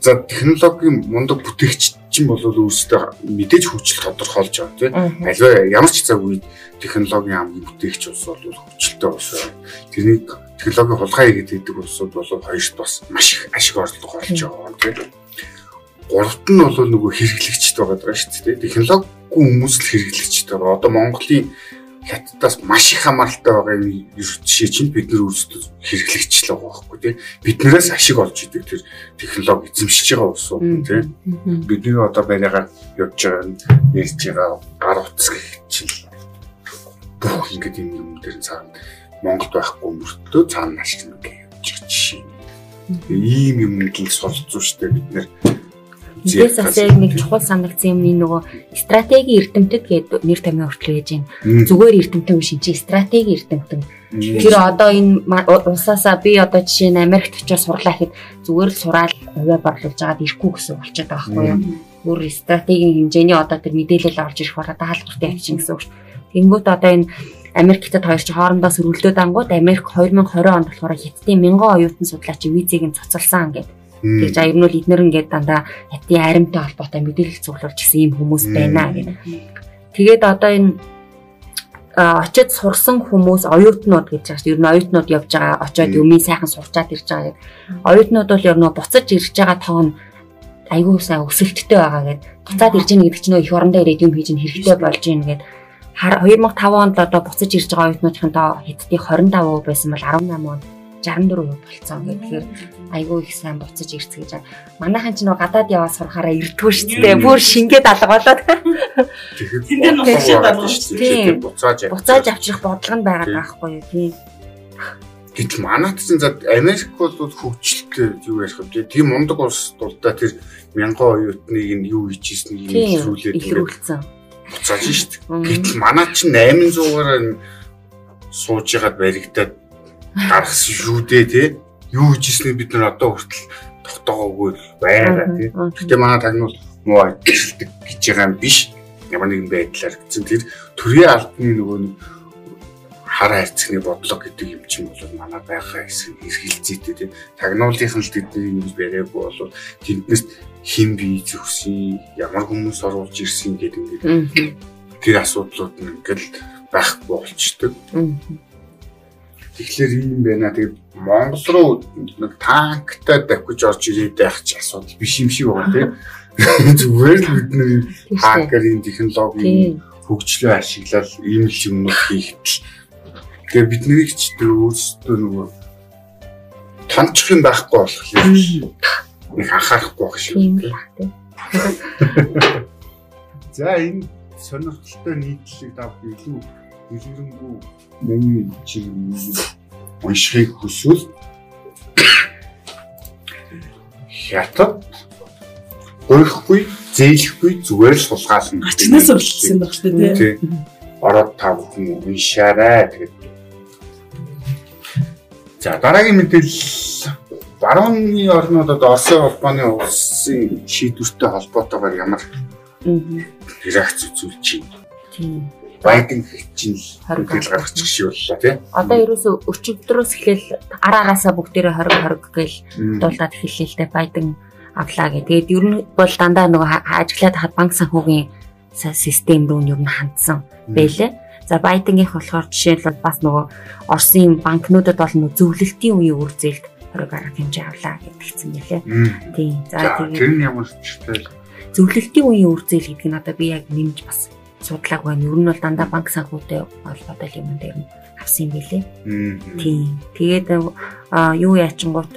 за технологийн мундаг бүтээгч чинь бол өөрөөсөө мэдээж хүчил тодорхойлж байгаа тийм аливаа ямар ч цаг үед технологийн хамгийн бүтээгч улс бол хүчилтэй улс байна. Тэрний технологийн хулгай гэдэг улсууд бол хоёрт бас маш их ашиг орлого олж байгаа тийм. Гуравт нь бол нөгөө хэрэглэгчд байгаа даа шүү дээ. Технологигүй хүмүүс л хэрэглэгчд байгаа. Одоо Монголын хятадаас маш их хамааралтай байгаа юм жишээ чинь бид нар өөрсдөө хэрэглэгчлээ байгаа байхгүй тийм биднээс ашиг олж идэг тэр технологи эзэмшиж байгаа ус уу тийм бидний одоо байраагаар явж байгаа ярьж байгаа гар утас гэх чинь бүх ингэдэг юм юм дээр цаана Монголд байхгүй мөртөө цаана ашиг нэг явж байгаа жишээ ийм юмд л солилцоо штэ бид нэр Эндээс бас яг нэг чухал санагдсан юм нөгөө стратеги эрдэмтэд гэдэг нэр томьёо хүртэл байж байна. Зүгээр эрдэмтэн биш чи стратеги эрдэмтэн. Тэр одоо энэ улсаасаа би одоо жишээ нь Америкт очиж сурлаа гэхэд зүгээр л сураал хувиа борлуулж агаад ирэхгүй гэсэн болчиход байгаа байхгүй юу? Бүр стратегийн хэмжээний одоо тэр мэдээлэл орж ирэх болоо даалгавартай явчихин гэсэн үг шүү. Тэнгүүт одоо энэ Америкт хоёр ч хоорондоо сөрвөлдөөд ангууд Америк 2020 онд болохоор хятадын мянган оюутан судлаач визийг нь цуцалсан гэдэг Тэгж а ер нь бол эднэр ингээд дандаа хятадын аримтай холбоотой мэдээлэл цуглуулж гисэн юм хүмүүс байна гэх. Тэгээд одоо энэ очиод сурсан хүмүүс оюутнууд гэж байна. Ер нь оюутнууд явж байгаа очиод юмыг сайхан сурчаад ирж байгаа гэдэг. Оюутнууд бол ер нь буцаж ирж байгаа тоон айгүй сайн өсөлттэй байгаа гэдэг. Буцаад ирж байгаа гэдэг чинь их орондоо ирээд юм хийж хэрэгтэй болж ийн гэдэг. 2005 онд одоо буцаж ирж байгаа оюутнуудын тоо хятадын 25% байсан бол 18 онд 64% болцсон. Тэгэхээр айгүй их сайн буцаж ирц гэж. Манайхан ч нөгөө гадаад яваа сурахаараа ирдгүү шүү дээ. Бүр шингээд алга болоод. Тэгэхээр буцааж алга шүү дээ. Буцааж буцааж авчих бодлого нь байгаад байхгүй юу тийм. Гэтэл манайд ч за Америк бол хөгжилтэй юу ярих вэ? Тийм мундаг улс дулдаа тэр мянган оюутныг нь юу хийжсэн юм илрүүлээд илрүүлсэн. Буцааж шүү дээ. Гэтэл манайд ч 800-аар сууж ягаад баригдаад гаргасан шүү дээ тий. Юу хийжсэнийг бид нар одоо хүртэл тогтоогоогүй байгаа тий. Гэтэ манай тагнуул муу ажилладаг гэж байгаа юм биш. Ямар нэгэн байдлаар гэсэн тэр төрийн албаны нөгөө нэг хар хайрцагны бодлого гэдэг юм чинь бол манай байгаа хэсэг эргэлзээтэй тий. Тагнуулынхан л тэдний нэг бариаггүй бол тэнднээс хин бий зөвсөн ямар хүмүүс оруулж ирсэн гэдэг ингээд тэр асуудлууд нь ингээл байхгүй болчдөг. Тэгэхээр ийм байна. Тэгээд Монгол руу нэг танктай давхиж орж ирээд байх ч асуудал биш юм шиг байна тийм. Зүгээр л бидний хакерийн технологийн хөгжлөө ашиглаад ийм л юмнууд хийхдээ. Тэгээ бидний ч тэр өөрсдөө нөгөө тончих юм байхгүй болохоор нэг анхаарахгүй байх шиг тийм. За энэ сонирхолтой нийтлэг дав илүү илэрэнгүй миний чиг уншихыг хүсвэл хятад гойхгүй зээлэхгүй зүгээр л сулгаална. Ачнаас уралдсан байх шүү дээ тий. Ороод та бүхэн уншаарай тэгээд. За дараагийн мэдээлэл барууны орнуудад Оросын холбооны улсын шийдвэртэй холбоотойгоор ямар реакц үзүүлж байна. Тийм Байден чинь хөргөл гаргачих боллоо тий. Одоо ерөөсө өчигдрөөс эхлээл араагаасаа бүгдээрээ 20 20 гээл дуулаад эхэллээ л дээ Байден авлаа гэ. Тэгээд ер нь бол дандаа нөгөө ажиглаад хад банк санхүүгийн систем рүү нь ер нь хандсан байлээ. За Байденгийнх болохоор жишээлбэл бас нөгөө Оросын банкнуудад бол зөвлөлтийн үеийн үр зээлд 20 гаруй хэмжээ авлаа гэдгийгсэн байлээ. Тийм. За тэгээд тэр нь ямар ч читэй зөвлөлтийн үеийн үр зээл гэдэг нь одоо би яг нэмж бас судлааг байна. Ер нь бол дандаа банк санхүүтэй холбоотой юм дээр нь авсан юм билээ. Тийм. Тэгээд юу яачингууд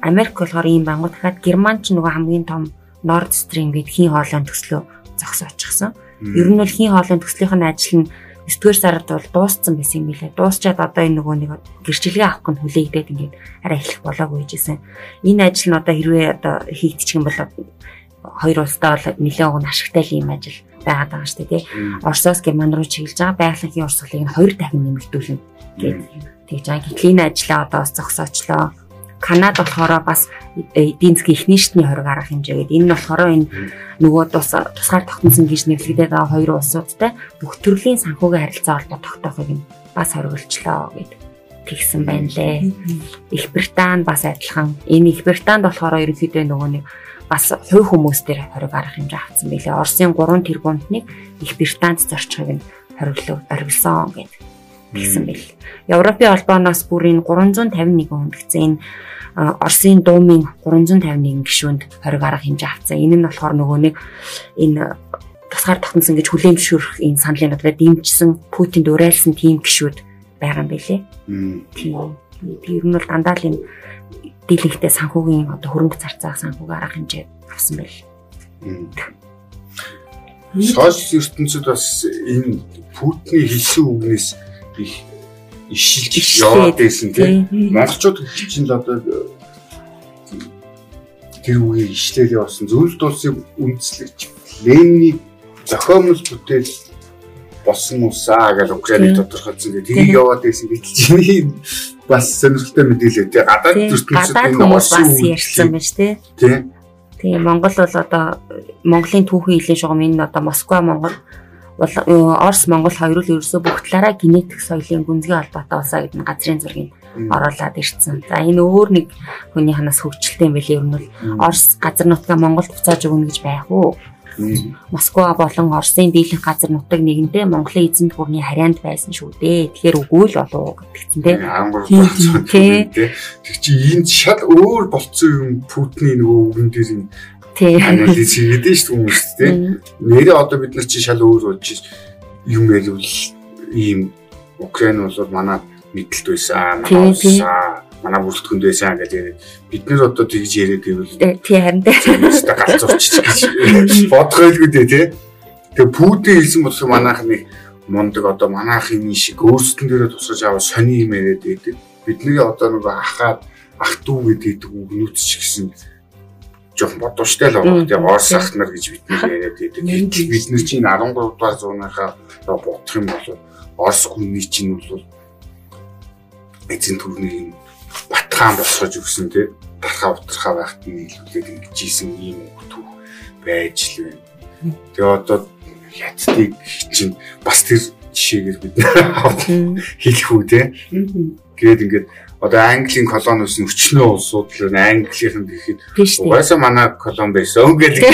Америк болохоор ийм бангууд дахиад Герман ч нөгөө хамгийн том Nord Stream гэдэг хийн хоолойн төслөө зогсоо очихсан. Ер нь бол хийн хоолойн төслийнх нь ажил нь 9-р сард бол дууссан байсан юм билээ. Дуусчаад одоо энэ нөгөө нэг гэрчлэгээ авах нь хүлээгдээд ингээд арай эхлэх болоогүй гэжсэн. Энэ ажил нь одоо хэрвээ одоо хийгдчих юм бол хоёр улстай бол нэлээд уг нь ашигтай юм ажил байгаад байгаа шүү дээ. Оросоос Герман руу чиглэж байгаа байгалийн урсгалыг нь хоёр дахин нэмэгдүүлнэ гэдэг. Тэгж байгаа. Гэтэл энэ ажлаа одоо бас зогсоочлоо. Канад болохоор бас эдийн засгийн эхний шатны хориг арга хэмжээгээд энэ нь болохоор энэ нөгөө тус тусгаар тогтносон гэж нэрлэгдээд байгаа хоёр улсуудтай бүх төрлийн санхүүгийн харилцаа холбоо тогтоохыг нь бас хориглолцлоо гэдэг тэгсэн байна лээ. Их Британи бас адилхан. Энэ Их Британд болохоор ерөнхийдөө нөгөө нэг бас хувь хүмүүс дээр хориг арга хэмжээ авсан байлээ. Оросын 3 тэрбумтныг Их Британд зорчихыг нь хориглоо оргилсон гэдэг тэгсэн байл. Европын холбооноос бүр энэ 351 хүндгцэн Оросын дуумын 351 гишүүнд хориг арга хэмжээ авсан. Энэ нь болохоор нөгөө нэг энэ тусгаар тогтносон гэж хүлээмжшүүрэх энэ саналынуудаа дэмжсэн Путинд уриалсан тийм гişүүд байгаа юм байлээ. Тийм. Тэр нь бол дандаа л энэ дийлэнхтэй санхүүгийн одоо хөрөнгө зарцаах санхүүгийн арга хэмжээ авсан байл. Сошиал ертөнцид бас энэ Путиний хэлсэн үгнээс их ишилж яваад байсан тийм. Монголчууд чинь л одоо тэр үгийг ишлэлээ болсон зөвлөлт улсын үндэслэгч Ленины зохиомжтой бүтээл болсон усаа гэж Украиныг тодорхойлсон. Тийг яваад байсан гэтэл чиний бас сонирхолтой мэдээлэл тий гадаад ертөнцид энэ бас ярьсан шүү дээ. Тий. Тийм Монгол бол одоо Монголын түүхийн хилийн шугам энэ одоо Москва Монгол Орос Монгол хоёр л ерөөсөө бүх талаараа генетик соёлын гүнзгий холбоотой улсаа гэдэг газрын зургийг оруулаад ирсэн. За энэ өөр нэг хүний ханаас хөгжилтэй юм билий ер нь бол Орос газар нутгаа Монголд буцааж өгнө гэж байх уу? Москва болон Оросын дийлэнх газар нутаг нэгэндээ Монголын эзэнт гүрний харьяанд байсан шүү дээ. Тэгэхээр үгүй л болов гэдгийгсэн тий. Тэг чи энд шал өөр болцсон юм Путины нөгөө үгэн дээр юм. Анализ хийгээд шүү хүмүүс тий. Нэрээ одоо бид нар чи шал өөр болж юм байл ийм Украин бол манай мэдлэлт байсан, манай манай бүрэлдэхүүнд байсан гэдэг бид нэр одоо тэгж яриад байвал тий харин тэ галзуурч гэж бодох байлгүй дээ тий. Тэгээ пүүдээ хэлсэн болохоор манайх нэг мундаг одоо манайхын шиг өөрсдөн дээрээ тусгаж аваа сони юм яриад байдаг. Бидний одоо нэг ахаад ах дүү гэдэг үгнүүц ч гэсэн жоохон бодвоштой л байгаа. Тэгээ Орос ах нар гэж бид нэр яриад байдаг. Бид нар чинь 13 дугаар зуунахаа бодох юм бол Орос хүний чинь бол эзэн төрний батхан босгож өгсөн тий дархаа утрахаа байхад нь илүүлээд ингэж ийсэн ийм түүх байж л байна. Тэгээ одоо хятадыг чинь бас тэр жишээгээр бид хэлэх үү тий. Тэгээд ингээд одоо Английн колони байсан өчнөө улсууд л Английнхэн гэхэд угаасаа манай колон байсан гэдэг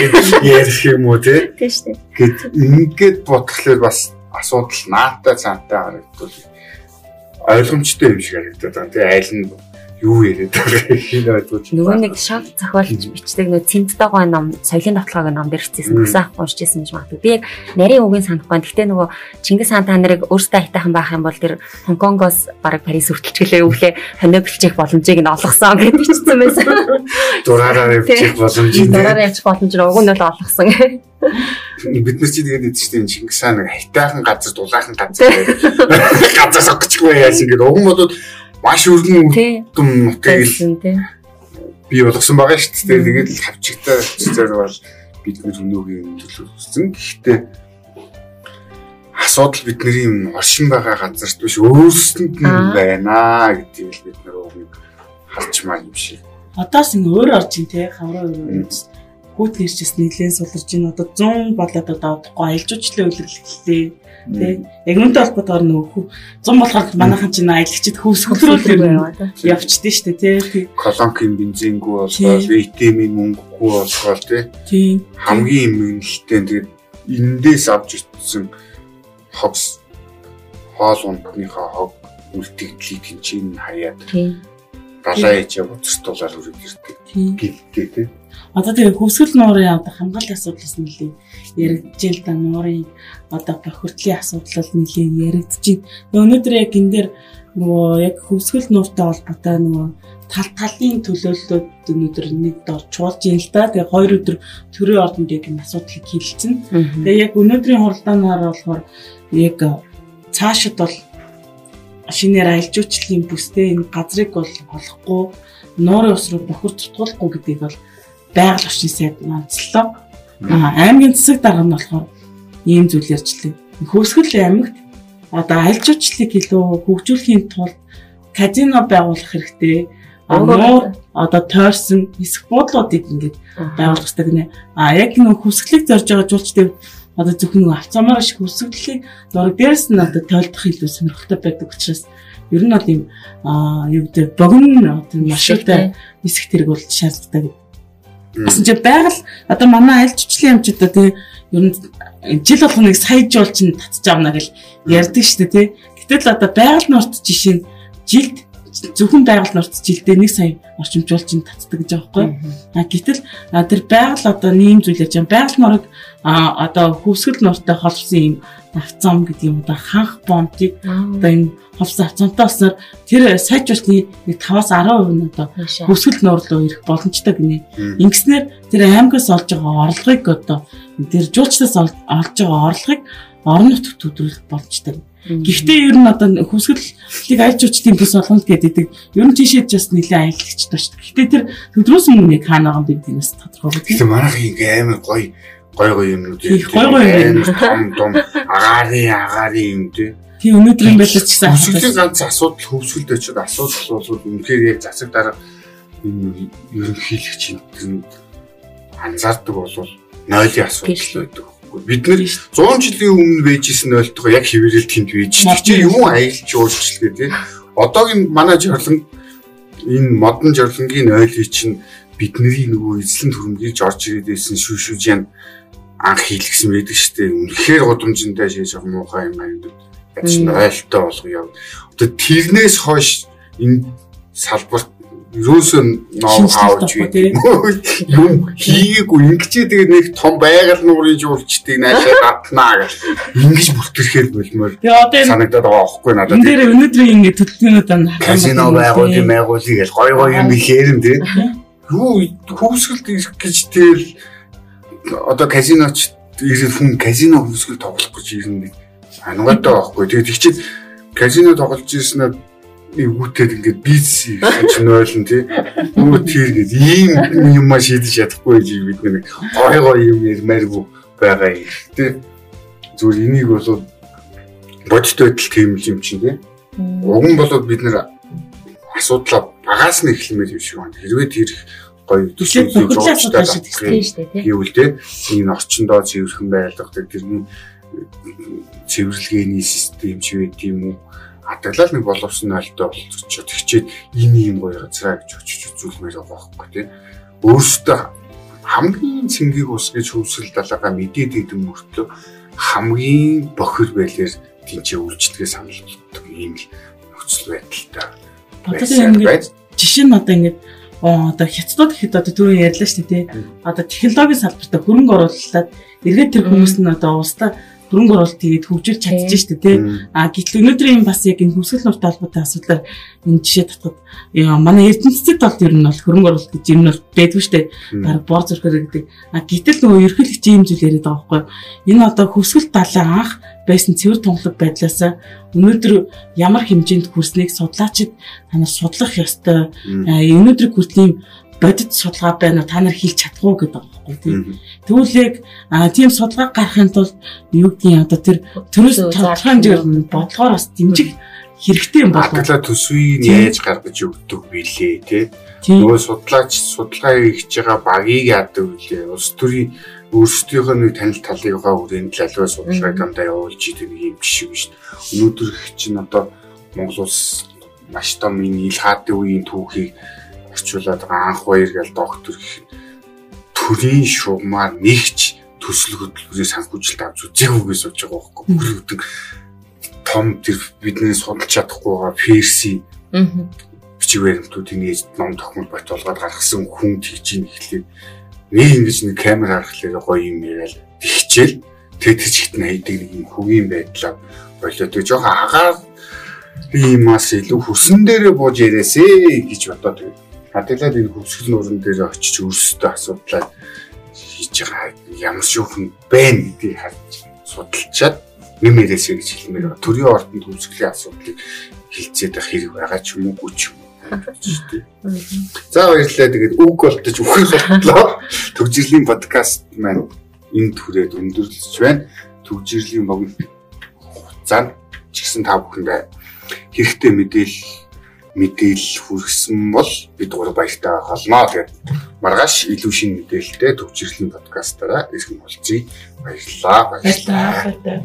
ярих юм уу дээ. Гэт ингээд бодглохлоор бас асуудал наатай цаантай харагдвал ойлгомжтой юм шиг харагдаад байна. Тэгээ айл нь юу яриад байгаа хин ойлгож. Нөгөө нэг шав зохиолч бичдэг нөгөө цэмтдэггүй ном соёлын давталгааг ном дээр хэвчээсэн бүсэн ах уншижсэн гэж магадгүй. Би яг нарийн үгийн санахгүй. Гэхдээ нөгөө Чингис хаан та нарыг өөртөө айтайхан байх юм бол тэр Хонконгоос бараг Парис хүртэлчгэлээ өглөө хонио бэлчих боломжийг нь олгосон гэж бичсэн байсан. Дураараа явчих боломжийг. Дураараа явчих боломж нь уг нь бол олгосон. Бид нар чи тэгээд эцэгтэй Чингис хаан айтайхан газар дулаахан газар газар согчгүй яасан гэдэг. Уг нь бодоод маш өргөн үдм нутгийг бий болгосон байгаа шүү дээ. Тэгээд л хавчигтай зэрэг бол бид нар өнөөгийн төлөвлөсөн. Гэхдээ асуудал бидний юм оршин байгаа газарт биш өөрсдөнд нь байна гэдгийг бид нар өг харчмаар юм шиг. Одоос ингэ өөр орж ин те хавраа өөр хүүт нэрчээс нэлээд суларж ин одоо 100 болоод одоо аялжуучлын үйлрэлтэй Тэ. Яг үүнтэй холбоотойгоор нөгөө зам болохоор манайхан чинь аялагчид хөөсгөлрүүл явчихдээ шүү дээ тий. Колонкийн бензингүй болохоор ATM-ийн мөнгөгүй болохоор тий. Хамгийн эмгэнэлтэй тэгээд эндээс авч итсэн хогс хоол ундныхаа хог үлдэгдлийг тэнцэн хаяад. Тий. Далаа ээж буцартуулаад үргэлж ирдэг. Гэлтэй тий. Одоо тэгээ хөвсгөл нуурын одоо хамгааллын асуудлаас нэлээ яригдж л да нуурын одоо бохирдлын асуудал нэлээ яригдж байна. Өнөөдөр яг энэ дээр нөгөө яг хөвсгөл нууртай холбоотой нөгөө тал талын төлөөллөд өнөөдөр нэг дор чуулж юм л да. Тэгээ хоёр өдөр төрийн ордонд яг энэ асуудлыг хилэлцэн. Тэгээ яг өнөөдрийн хуралдаанаар болохоор яг цаашид бол шинээр аялал жуулчлалын бүстэй энэ газрыг бол олохгүй нуурын ус руу бохир цутгуулахгүй гэдгийг бол байгаль орчин сайд онцлоо. Аймгийн засаг дарга нь болохоор ийм зүйл ярьжлаа. Хөвсгөл аймагт одоо аль жуулчлалыг илүү хөгжүүлэхийн тулд казино байгуулах хэрэгтэй. Нуур одоо тойрсон эсэх буудлуудыг ингээд байгуулах хэрэгтэй гинэ. А яг нэг хөвсгөлийг зорж байгаа жуулчдын одоо зөвхөн нэг авцамаар шиг хөвсгөлийг нураг дээрс нь одоо тойлдох илүү сонирхолтой байдаг учраас ер нь бол ийм юу гэдэг богино одоо маш ихтэй эсэх тэрэг бол шаардлагатай Гэсэн чи байгаль одоо манай аль жичлэн юмчдаа тий ер нь жил болгоныг сая жуул чинь татчих авна гэл ярьдаг штэ тий. Гэтэл одоо байгаль нурт жишээ нь жилд зөвхөн байгаль нурц жилдээ 1 сая орчимжуулж ин татдаг гэж байгаа байхгүй. А гэтэл тэр байгаль одоо нэм зүйл яаж байгаа байгаль нурыг одоо хөвсгөл нуртай холбосон юм авцам гэдэг юм одоо ханх бомтыг одоо энэ авцамтай болсноор тэр сайжруулсны нэг 5-10% нь одоо хөвсгөл нуур руу ирэх боломжтой гинэ. Ингэснээр тэр аймагаас олж байгаа орлогыг одоо тэр жуулчдаас олж байгаа орлогыг орон нутгад төдрүүлэх боломжтой. Гэхдээ ер нь одоо хөвсгөлийг айлж учтын бүс болгоно гэдэг. Ер нь тийшээ just нэлээд аялагч тоо шүү. Гэхдээ тэр төдрөөс өмнө нэг хаана байгаа юм бэ гэдгээс тодорхой байна. Тэгэхээр манайх ингээ амар гоё гой гой юмнууд гой гой юм том том агаарын агаарын юм тий Тийм өнөөдөр юм байлаа ч гэсэн хөвсгөлийн ганц асуудал хөвсгөлд очиод асуудал бол үнэхээр яг засаг дарга энэ ерөнхийлөгч энэ анзаардаг бол нойлын асуудал байдаг бид нэр 100 жилийн өмнө байжсэн ойлтгоо яг хэвээрэл тэнд байж. Чи юм. аялж уулчлаа тий. Одоогийн манай жорлон энэ модон жорлонгийн ойлыг чинь бидний нөгөө эзлэн төрөмгийг орж ирээд байсан шүү шүү жан анх хийлгсэн байдаг шүү дээ. Үнэхээр годомжинтай шээж байгаа муухай юм аа. Яаж ойлтой болгоё. Одоо тэрнээс хойш энэ салбарт ерөөсөө ноу хааж юм хийгээгүй ингэчээ тэгээд нэг том байгаль нуурын жуулчдыг наашаа татнаа гэж ингэж бүртгэхээр болмоор санагдаад байгаа аахгүй надад. Энэ дээр өнөөдрийн ингэ төлөвлөгөөнүүд нь казино байгуулгын байгуулгыг л гой гой юм ихээр нь тийм. Юу хөвсгөлд ирэх гэж тэгэл одоо казиноч ирэх хүн казино хөвсгөл тоглох гэж ирнэ. Ангатай байхгүй. Тэгээд их чинь казино тоглож ирснээр эвгүүтэд ингээд бизнес хийж нойлон тий. Нөгөө тийргээд ийм юм маш шийдэж чадахгүй гэж бид нэг гой гой юм ярмааргүй байгаа юм тий. Зүгээр энийг бол бодит байдал тийм юм чинь тий. Уг нь болоод бид нэр асуудлаа багаас нь эхлэмээр юм шиг байна. Хэрвээ тэр гоё шүү дээ. Гэвэл тий энэ орчиндоо цэвэрхэн байлгадаг тэрний цэвэрлэгээний систем ч байд юм уу хатаглал нэг боловсон ойлтой болцож тэгчээд ийм ийм гоё газраа гэж очиж үзүүлмээр байгаа байхгүй тийм өөрөөсөө хамгийн цэнгийг ус гэж хөвсгөл далаагаа мэдээд идэм мөртлөө хамгийн бохир байлэр тэнцээ үйлчлэгээ санал болгодог ийм л нөхцөл байдалтай. Одоо ингэж жишээ нь одоо ингэж одоо хятадууд гэхэд одоо түрүү ярьлаа шүү дээ. Одоо технологийн салбартаа хөрөнгө оруулаад эргээд тэр хүмүүс нь одоо устдаа хөрөнгө оруулалт хийгээд хөгжүүлж чадчих шүү дээ тий. А гэтэл өнөөдрийн бас яг энэ хөвсгөл нуртай холбоотой асуудлаар энэ жишээ татхад манай эрдэнэтэд бол ер нь бол хөрөнгө оруулалт гэж ер нь бол байдгүй шүү дээ. Бараг бор зөрхөр гэдэг. А гэтэл нөгөө ерхийлэгч ийм зүйл яриад байгаа байхгүй. Энэ одоо хөвсгөл талаа анх байсан цэвэр тунгалаг байдлаас өнөөдөр ямар хэмжээнд хүрснийг судлаачид танаар судлах ёстой. Өнөөдрийг хүртэл бодит судалгаа байна та нар хийх чадах уу гэдэг байхгүй тийм. Тэгвэл яг тийм судалгаа гаргахын тулд юу гэдгийг одоо тэр төрөөс тодорхой хэмжээгээр бодлогоор бас дэмжих хэрэгтэй юм байна. Атлаа төсвийг яаж гаргаж өгдөг билээ тий. Нөгөө судлаач судалгаа хийж байгаа багийг яадаг үлээ. Улс төрийн өөрсдийнхөө нэг танил талыгаа хүрээнд л аливаа судалгаа гамдаа явуулж идэг нэг юм жишээ биш. Өнөөдөр чинь одоо Монгол улс маш том энэ ил хаадын үеийн түүхийг орчуулад байгаа анх баяр гээл доктор гэх төрийн шугамаар нэгч төсөл хөтөлбөрийн санхүүжилт авч үзэх үгээ сууж байгаа байхгүй. Бүр өдөг том тэр бидний судалж чадахгүй байгаа перси бичиг баримтуудын нээж ном тохиол бот болгоод гаргасан хүн тэгж ийн эхлээд нэг ингэж нэг камер харахлаар гоё юм яриад тэгчээл чигт нь хайдаг нэг юм хөгийн байдлаа болоод тэг жоохон агаар иймээс илүү хүсэн дээрээ бууж яриасэ гэж бодоод тэгээд Хадгалаад энэ хөвсгөл нуурын дээр очиж өөрсдөө асуудлаа хийж байгаа ямар шүүхэн байна гэдгийг харж судалчаад нэмэрээсэ гэж хэлмээр байгаа. Төрийн ордонд хөвсгөлийн асуудлыг хилцээд байх хэрэг байгаа ч юм уу ч юм уу. За баярлалаа. Тэгээд үг болтож үхэх болтлоо. Төгжирлийн подкаст маань энэ түрээд өндөрлөж байна. Төгжирлийн богино хугацаанд ч гэсэн та бүхэнд хэрэгтэй мэдээлэл мэдээлэл хүргэсэн бол бид гурав баяртай холноо. Тэгээд маргааш илүү шинэ мэдээлэлтэй төвчрлийн подкастаараа ирэх нь болцгий. Баярлалаа. Баярлалаа.